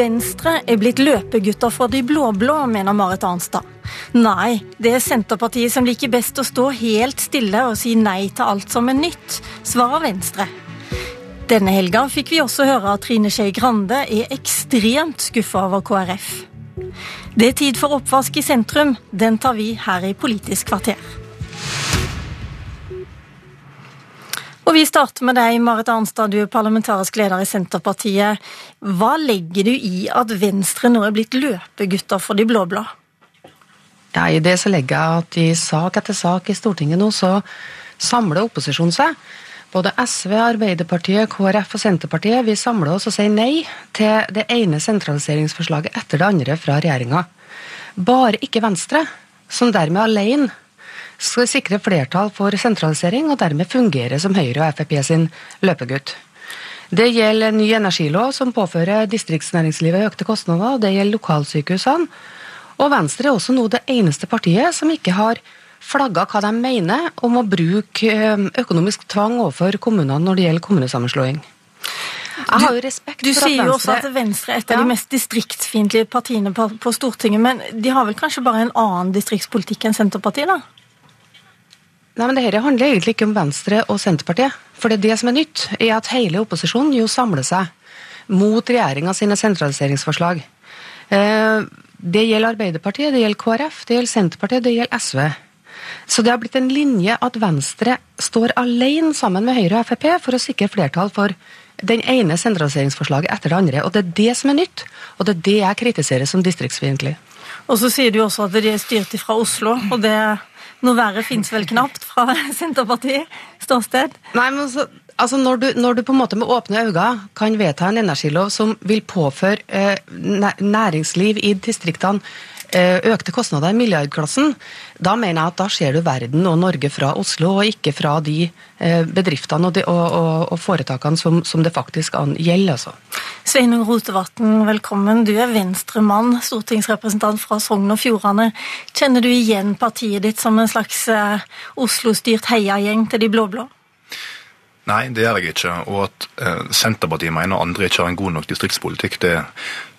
Venstre er blitt løpegutter for de blå-blå, mener Marit Arnstad. Nei, det er Senterpartiet som liker best å stå helt stille og si nei til alt som er nytt, svarer Venstre. Denne helga fikk vi også høre at Trine Skei Grande er ekstremt skuffa over KrF. Det er tid for oppvask i sentrum. Den tar vi her i Politisk kvarter. Og Vi starter med deg, Marit Arnstad, du er parlamentarisk leder i Senterpartiet. Hva legger du i at Venstre nå er blitt løpegutter for de blå-blå? Ja, I det så legger jeg at i sak etter sak i Stortinget nå, så samler opposisjonen seg. Både SV, Arbeiderpartiet, KrF og Senterpartiet vi samler oss og sier nei til det ene sentraliseringsforslaget etter det andre fra regjeringa. Bare ikke Venstre, som dermed alene skal sikre flertall for sentralisering, og dermed fungere som Høyre og Frp sin løpegutt. Det gjelder ny energilov, som påfører distriktsnæringslivet økte kostnader, og det gjelder lokalsykehusene. Og Venstre er også nå det eneste partiet som ikke har flagga hva de mener om å bruke eh, økonomisk tvang overfor kommunene når det gjelder kommunesammenslåing. Jeg har jo respekt du, du sier jo også at Venstre er et av ja. de mest distriktsfiendtlige partiene på, på, Stortinget, men de har vel kanskje bare en annen distriktspolitikk enn Senterpartiet, da? Nei, men Dette handler egentlig ikke om Venstre og Senterpartiet. For det, er det som er nytt, er at hele opposisjonen jo samler seg mot regjeringa sine sentraliseringsforslag. Eh, det gjelder Arbeiderpartiet, det gjelder KrF, det gjelder Senterpartiet, det gjelder SV. Så det har blitt en linje at Venstre står alene sammen med Høyre og Frp for å sikre flertall for den ene sentraliseringsforslaget etter det andre. Og det er det som er nytt, og det er det jeg kritiserer som distriktsfiendtlig. Og så sier du også at de er styrt fra Oslo, og det noe verre fins vel knapt fra Senterpartiet ståsted? Nei, men så, altså når, du, når, du, på en måte med åpne øyne kan vedta en energilov som vil påføre eh, næringsliv i distriktene Eh, økte kostnader i milliardklassen, da mener jeg at da ser du verden og Norge fra Oslo, og ikke fra de eh, bedriftene og, de, og, og, og foretakene som, som, det faktisk gjelder. Altså. Sveinung Rotevatn, velkommen. Du er venstremann, stortingsrepresentant fra Sogn og Fjordane. Kjenner du igjen partiet ditt som en slags eh, Oslo-styrt heiagjeng til de blå-blå? Nei, det gjør jeg ikke. Og at eh, Senterpartiet mener andre ikke har en god nok distriktspolitikk, det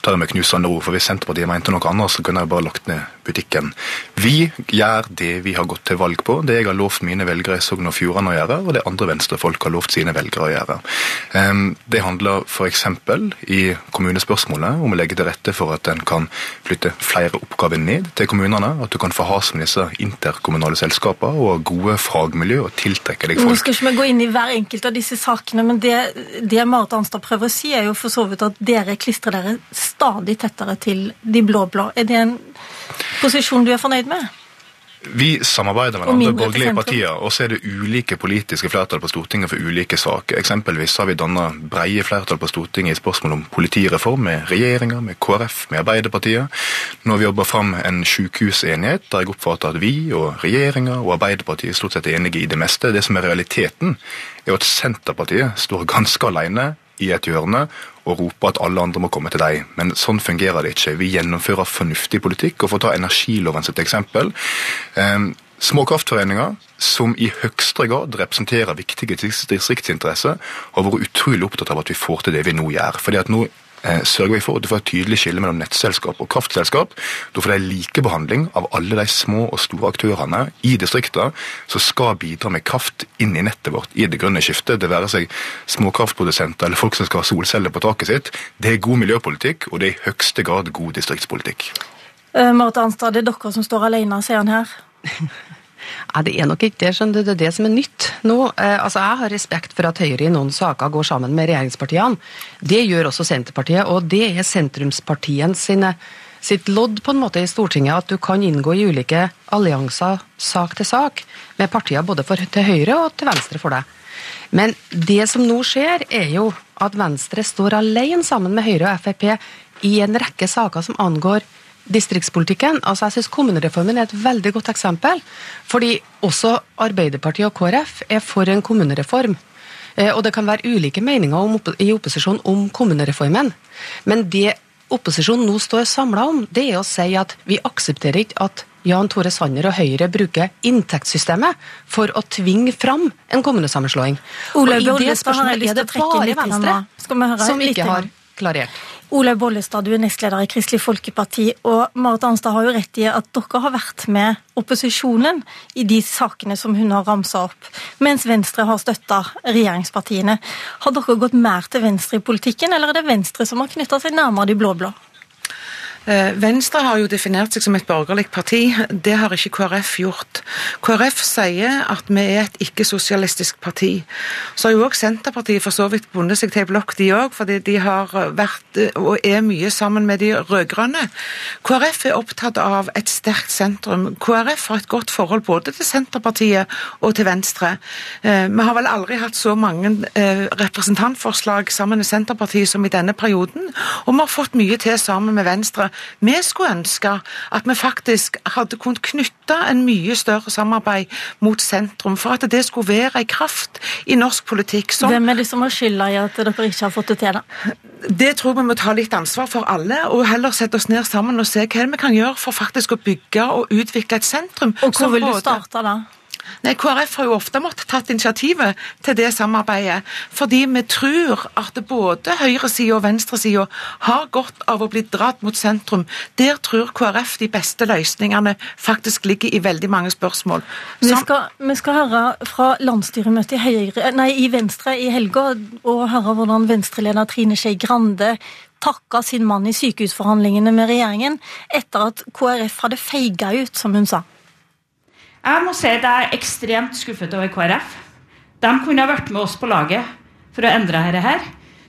tar det med knusende ro, For hvis Senterpartiet mente noe annet, så kunne jeg bare lagt ned butikken. Vi gjør det vi har gått til valg på. Det jeg har lovt mine velgere i Sogn og Fjordane å gjøre, og det andre venstrefolk har lovt sine velgere å gjøre. Det handler f.eks. i kommunespørsmålet om å legge til rette for at en kan flytte flere oppgaver ned til kommunene. At du kan få ha som disse interkommunale selskaper og gode fagmiljø og tiltrekke deg folk. Nå skal ikke vi gå inn i hver enkelt av disse sakene, men det, det Marit Arnstad prøver å si, er jo for så vidt at dere klistrer dere stadig tettere til de blå-blå. Er det en posisjon du er fornøyd med? Vi samarbeider med andre borgerlige partier, og så er det ulike politiske flertall på Stortinget for ulike saker. Eksempelvis har vi danna breie flertall på Stortinget i spørsmål om politireform med regjeringa, med KrF, med Arbeiderpartiet. Nå har vi jobba fram en sykehusenighet der jeg oppfatter at vi og regjeringa og Arbeiderpartiet stort sett er enige i det meste. Det som er realiteten, er at Senterpartiet står ganske alene i et hjørne og rope at alle andre må komme til deg. Men sånn fungerer det ikke. Vi gjennomfører fornuftig politikk. Og for å ta energiloven sitt eksempel. Eh, små kraftforeninger som i høyeste grad representerer viktige distriktsinteresser, har vært utrolig opptatt av at vi får til det vi nå gjør. Fordi at nå sørger vi for at du får et tydelig skille mellom nettselskap og kraftselskap. Da får de likebehandling av alle de små og store aktørene i distriktene som skal bidra med kraft inn i nettet vårt i det grønne skiftet. Det være seg småkraftprodusenter eller folk som skal ha solceller på taket sitt. Det er god miljøpolitikk, og det er i høyeste grad god distriktspolitikk. Uh, Marit Arnstad, det er dere som står alene, sier han her. Ja, det er nok ikke det. Skjønner du, det er det som er nytt nå. Eh, altså, Jeg har respekt for at Høyre i noen saker går sammen med regjeringspartiene. Det gjør også Senterpartiet, og det er sentrumspartiene sine, sitt lodd på en måte i Stortinget at du kan inngå i ulike allianser sak til sak med partier både for, til høyre og til venstre for deg. Men det som nå skjer, er jo at Venstre står alene sammen med Høyre og Frp i en rekke saker som angår distriktspolitikken. Altså jeg synes Kommunereformen er et veldig godt eksempel. Fordi også Arbeiderpartiet og KrF er for en kommunereform. Eh, og det kan være ulike meninger om, i opposisjon om kommunereformen. Men det opposisjonen nå står samla om, det er å si at vi aksepterer ikke at Jan Tore Sanner og Høyre bruker inntektssystemet for å tvinge fram en kommunesammenslåing. Ole, og i det spørsmålet er det bare Venstre som ikke har klarert. Olaug Bollestad, du er nestleder i Kristelig Folkeparti, og Marit Arnstad har jo rett i at dere har vært med opposisjonen i de sakene som hun har ramsa opp, mens Venstre har støtta regjeringspartiene. Har dere gått mer til venstre i politikken, eller er det Venstre som har knytta seg nærmere de blå-blå? Eh, Venstre har jo definert seg som et borgerlig parti. Det har ikke KrF gjort. KrF sier at vi er et ikke-sosialistisk parti. Så har jo òg Senterpartiet for så vidt bundet seg til ei blokk, de òg, fordi de har vært og er mye sammen med de rød-grønne. KrF er opptatt av et sterkt sentrum. KrF har et godt forhold både til Senterpartiet og til Venstre. Eh, vi har vel aldri hatt så mange eh, representantforslag sammen med Senterpartiet som i denne perioden, og vi har fått mye til sammen med Venstre. Vi skulle ønske at vi faktisk hadde kunnet knytte en mye større samarbeid mot sentrum, for at det skulle være en kraft i norsk politikk. Som Hvem er det som har skylda i at dere ikke har fått det til? da? Det tror jeg vi må ta litt ansvar for alle, og heller sette oss ned sammen og se hva vi kan gjøre for faktisk å bygge og utvikle et sentrum. Og hvor vil du starte da? Nei, KrF har jo ofte måttet tatt initiativet til det samarbeidet, fordi vi tror at både høyresida og venstresida har godt av å bli dratt mot sentrum. Der tror KrF de beste løsningene faktisk ligger i veldig mange spørsmål. Vi skal, vi skal, høre fra landsstyremøtet i, Høyre, nei, i Venstre i helga, og høre hvordan Venstre-leder Trine Skei Grande takka sin mann i sykehusforhandlingene med regjeringen etter at KrF hadde feiga ut, som hun sa. Jeg må si at jeg er ekstremt skuffet over KrF. De kunne ha vært med oss på laget for å endre dette.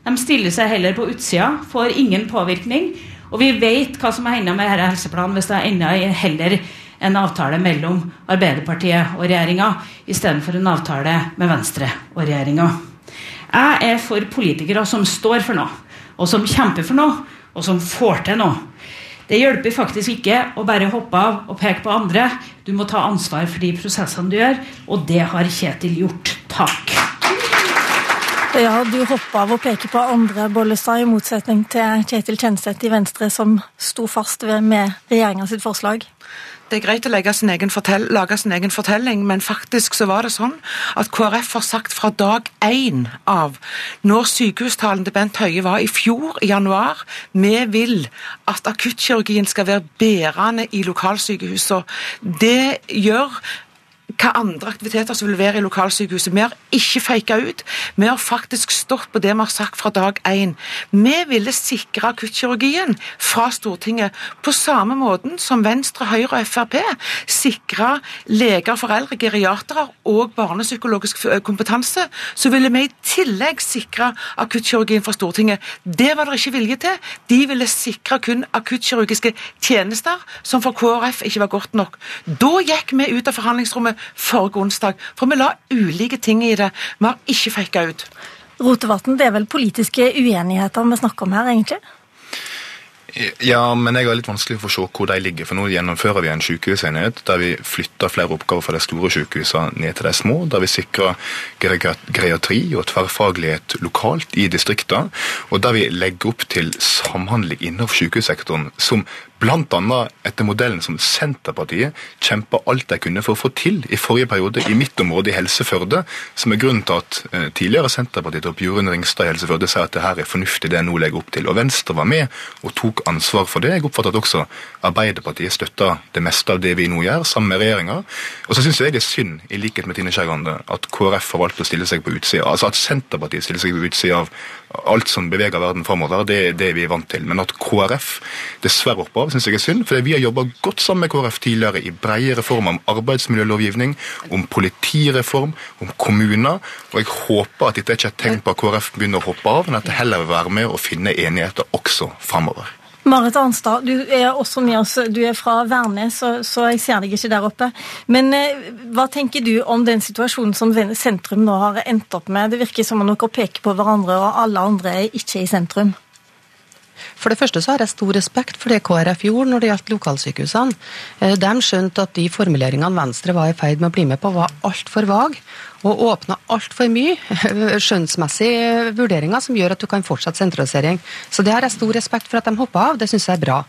De stiller seg heller på utsida, får ingen påvirkning. Og vi vet hva som enda med denne helseplanen hvis det enda heller en avtale mellom Arbeiderpartiet og regjeringa istedenfor en avtale med Venstre og regjeringa. Jeg er for politikere som står for noe, og som kjemper for noe, og som får til noe. Det hjelper faktisk ikke å bare hoppe av og peke på andre. Du må ta ansvar for de prosessene du gjør, og det har Kjetil gjort. Takk. Ja, du hoppa av og peker på andre, Bollestad, i motsetning til Kjetil Kjenseth i Venstre, som sto fast med regjeringa sitt forslag. Det er greit å lage sin, fortell, lage sin, egen fortelling, men faktisk så var det sånn at KrF har sagt fra dag én av, når sykehustalen til Bent Høie var i fjor, i januar, vi vil at akuttkirurgien skal være bærende i lokalsykehusene. Det gjør hva andre aktiviteter som vil være i lokalsykehuset. Vi har ikke faka ut. Vi har faktisk stått på det vi har sagt fra dag én. Vi ville sikre akuttkirurgien fra Stortinget på samme måten som Venstre, Høyre og Frp sikra leger, foreldre, geriatere og barnepsykologisk kompetanse. Så ville vi i tillegg sikre akuttkirurgien fra Stortinget. Det var det ikke vilje til. De ville sikre kun akuttkirurgiske tjenester, som for KrF ikke var godt nok. Da gikk vi ut av forhandlingsrommet forrige onsdag. For vi la ulike ting i det. Vi har ikke faka ut. Rotevatn, det er vel politiske uenigheter vi snakker om her, egentlig? Ja, men jeg har litt vanskelig for å se hvor de ligger. For nå gjennomfører vi en sykehusenhet der vi flytter flere oppgaver fra de store sykehusene ned til de små. Der vi sikrer geriatri og tverrfaglighet lokalt i distriktene. Og der vi legger opp til samhandling innenfor sykehussektoren som Bl.a. etter modellen som Senterpartiet kjempa alt de kunne for å få til i forrige periode i mitt område i Helse Førde, som er grunnen til at eh, tidligere Senterpartitopp Jorunn Ringstad i Helse Førde sier at det her er fornuftig det jeg nå legger opp til. Og Venstre var med og tok ansvar for det. Jeg oppfatter at også Arbeiderpartiet støtter det meste av det vi nå gjør, sammen med regjeringa. Og så syns jeg det er synd, i likhet med Tine Skei at KrF har valgt å stille seg på utsida. Altså at Senterpartiet stiller seg på utsida av alt som beveger verden framover, det er det vi er vant til. Men at KrF dessverre hopper av, syns jeg er synd. For vi har jobba godt sammen med KrF tidligere i breie reformer om arbeidsmiljølovgivning, om politireform, om kommuner. Og jeg håper at dette ikke er et tegn på at KrF begynner å hoppe av, men at det heller vil være med å finne enigheter også framover. Marit Arnstad, du er også med oss. Du er fra Værnes, så, jeg ser deg ikke der oppe. Men eh, hva tenker du om den situasjonen som sentrum nå har endt opp med? Det virker som om dere peker på hverandre, og alle andre er ikke i sentrum. For det første så har jeg stor respekt for det KrF gjorde når det gjaldt lokalsykehusene. Eh, de skjønte at de formuleringene Venstre var i ferd med å bli med på, var altfor vage og åpna altfor mye skjønnsmessige vurderinger som gjør at du kan fortsette sentralisering. Så det har jeg stor respekt for at de hoppa av, det syns jeg er bra.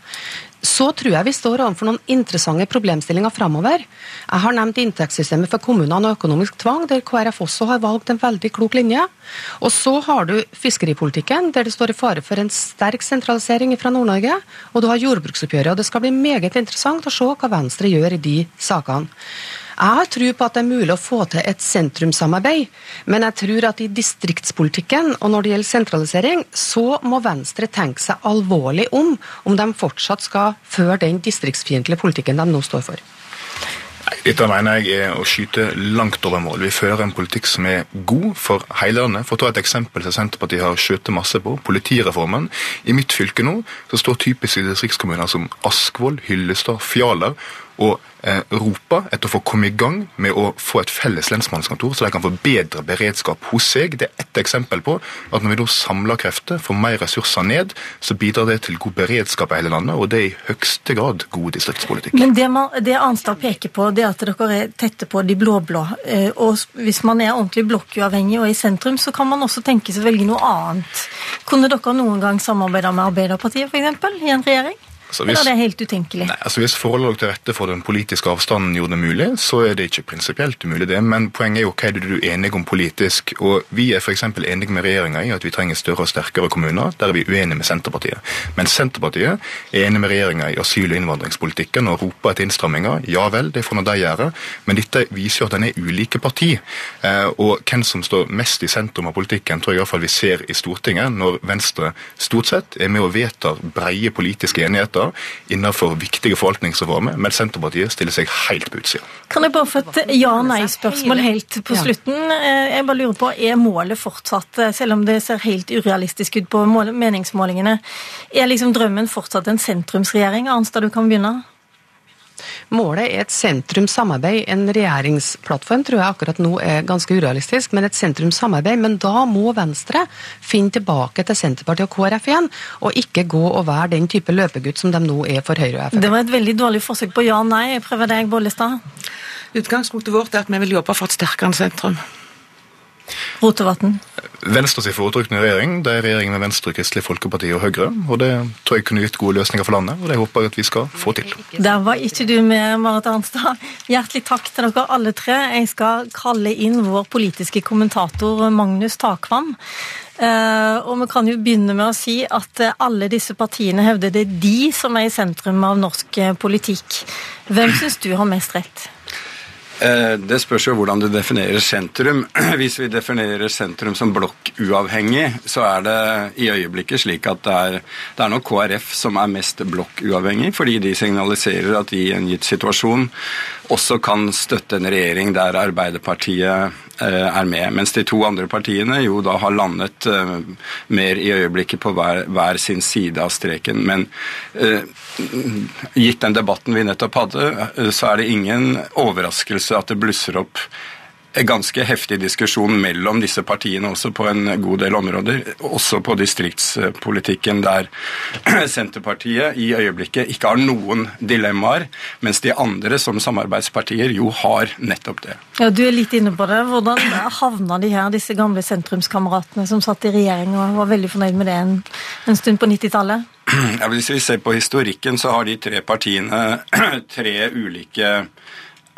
Så tror jeg vi står overfor noen interessante problemstillinger framover. Jeg har nevnt inntektssystemet for kommunene og økonomisk tvang, der KrF også har valgt en veldig klok linje. Og så har du fiskeripolitikken, der det står i fare for en sterk sentralisering fra Nord-Norge. Og du har jordbruksoppgjøret, og det skal bli meget interessant å se hva Venstre gjør i de sakene. Jeg har tro på at det er mulig å få til et sentrumssamarbeid, men jeg tror at i distriktspolitikken og når det gjelder sentralisering, så må Venstre tenke seg alvorlig om om de fortsatt skal føre den distriktsfiendtlige politikken de nå står for. Dette mener jeg er å skyte langt over mål. Vi fører en politikk som er god for hele landet. For å ta et eksempel som Senterpartiet har skjøtet masse på, politireformen. I mitt fylke nå så står typiske distriktskommuner som Askvoll, Hyllestad, Fjaler og eh, roper etter å få komme i gang med å få et felles lensmannskontor, så de kan få bedre beredskap hos seg. Det er ett eksempel på at når vi da samler krefter, får mer ressurser ned, så bidrar det til god beredskap i hele landet, og det er i høyeste grad god distriktspolitikk. Men det, man, det Arnstad peker på, det at dere er tette på de blå-blå. Eh, og hvis man er ordentlig blokkuavhengig og i sentrum, så kan man også tenke seg å velge noe annet. Kunne dere noen gang samarbeide med Arbeiderpartiet, f.eks., i en regjering? Altså, hvis, Eller er det helt utenkelig? Nei, altså Hvis forholdet til rette for den politiske avstanden gjorde det mulig, så er det ikke prinsipielt umulig, det. Men poenget er jo hva er det du er enig om politisk. Og Vi er f.eks. enige med regjeringa i at vi trenger større og sterkere kommuner. Der er vi uenige med Senterpartiet. Men Senterpartiet er enig med regjeringa i asyl- og innvandringspolitikken og roper etter innstramminger. Ja vel, det får nå de gjøre, men dette viser jo at en er ulike parti. Eh, og hvem som står mest i sentrum av politikken, tror jeg i hvert fall vi ser i Stortinget, når Venstre stort sett er med og vedtar breie politiske enigheter områder innenfor viktige forvaltningsreformer, men Senterpartiet stiller seg helt på utsida. Kan jeg bare få et ja-nei-spørsmål helt på slutten? Eh, jeg bare lurer på, Er målet fortsatt, eh, selv om det ser helt urealistisk ut på meningsmålingene, er liksom drømmen fortsatt en sentrumsregjering? Arnstad, du kan begynne. Målet er et sentrumssamarbeid. En regjeringsplattform tror jeg akkurat nå er ganske urealistisk, men et sentrumssamarbeid. Men da må Venstre finne tilbake til Senterpartiet og KrF igjen, og ikke gå og være den type løpegutt som de nå er for Høyre og Frp. Det var et veldig dårlig forsøk på ja-nei. Jeg prøver deg, Bollestad. Utgangspunktet vårt er at vi vil jobbe for et sterkere sentrum. Rotevatn? Venstres foretrukne regjering det er regjering med Venstre, Kristelig Folkeparti og Høyre. og Det tror jeg kunne gitt gode løsninger for landet, og det håper jeg at vi skal få til. Der var ikke du med, Marit Arnstad. Hjertelig takk til dere alle tre. Jeg skal kalle inn vår politiske kommentator Magnus Takvam. Uh, og vi kan jo begynne med å si at alle disse partiene hevder det er de som er i sentrum av norsk politikk. Hvem syns du har mest rett? Eh, det spørs jo hvordan du definerer sentrum. Hvis vi definerer sentrum som blokkuavhengig, så er det i øyeblikket slik at det er, det er nok KrF som er mest blokkuavhengig, fordi de signaliserer at i en gitt situasjon også kan støtte en regjering der Arbeiderpartiet Eh, er med. Mens de to andre partiene jo da har landet uh, mer i øyeblikket på hver, hver, sin side av streken. Men uh, gitt den debatten vi nettopp hadde, så er det ingen overraskelse at det blusser opp ganske heftig diskusjon mellom disse partiene også på en god del områder. Også på distriktspolitikken, der Senterpartiet i øyeblikket ikke har noen dilemmaer, mens de andre som samarbeidspartier jo har nettopp det. Ja, Du er litt inne på det. Hvordan havna de her, disse gamle sentrumskameratene som satt i regjering og var veldig fornøyd med det en, en stund på 90-tallet? Ja, hvis vi ser på historikken, så har de tre partiene tre ulike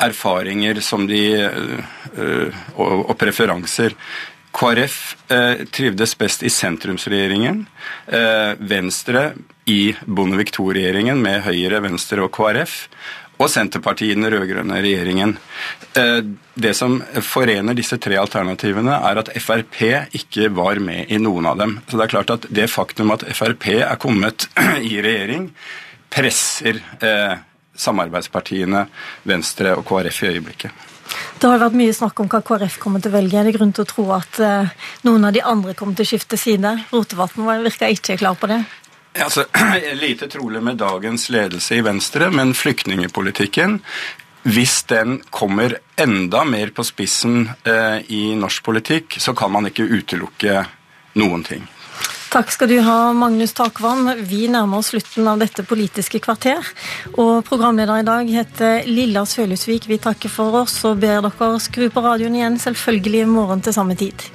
erfaringer som de, eh, og, og preferanser. KrF eh, trivdes best i sentrumsregjeringen. Eh, Venstre i Bondevik II-regjeringen med Høyre, Venstre og KrF. Og Senterpartiet i den rød-grønne regjeringen. Eh, det som forener disse tre alternativene, er at Frp ikke var med i noen av dem. Så det er klart at det faktum at Frp er kommet i regjering, presser eh, samarbeidspartiene Venstre og KrF i øyeblikket. Det har vært mye snakk om hva KrF kommer til å velge. Er det grunn til å tro at uh, noen av de andre kommer til å skifte side? Rotevatn virka ikke klar på det. Altså, lite trolig med dagens ledelse i Venstre, men flyktningepolitikken hvis den kommer enda mer på spissen uh, i norsk politikk, så kan man ikke utelukke noen ting. Takk skal du ha, Magnus Takvann. Vi nærmer oss slutten av dette Politiske kvarter. Og programleder i dag heter Lilla Sølhusvik. Vi takker for oss og ber dere skru på radioen igjen, selvfølgelig i morgen til samme tid.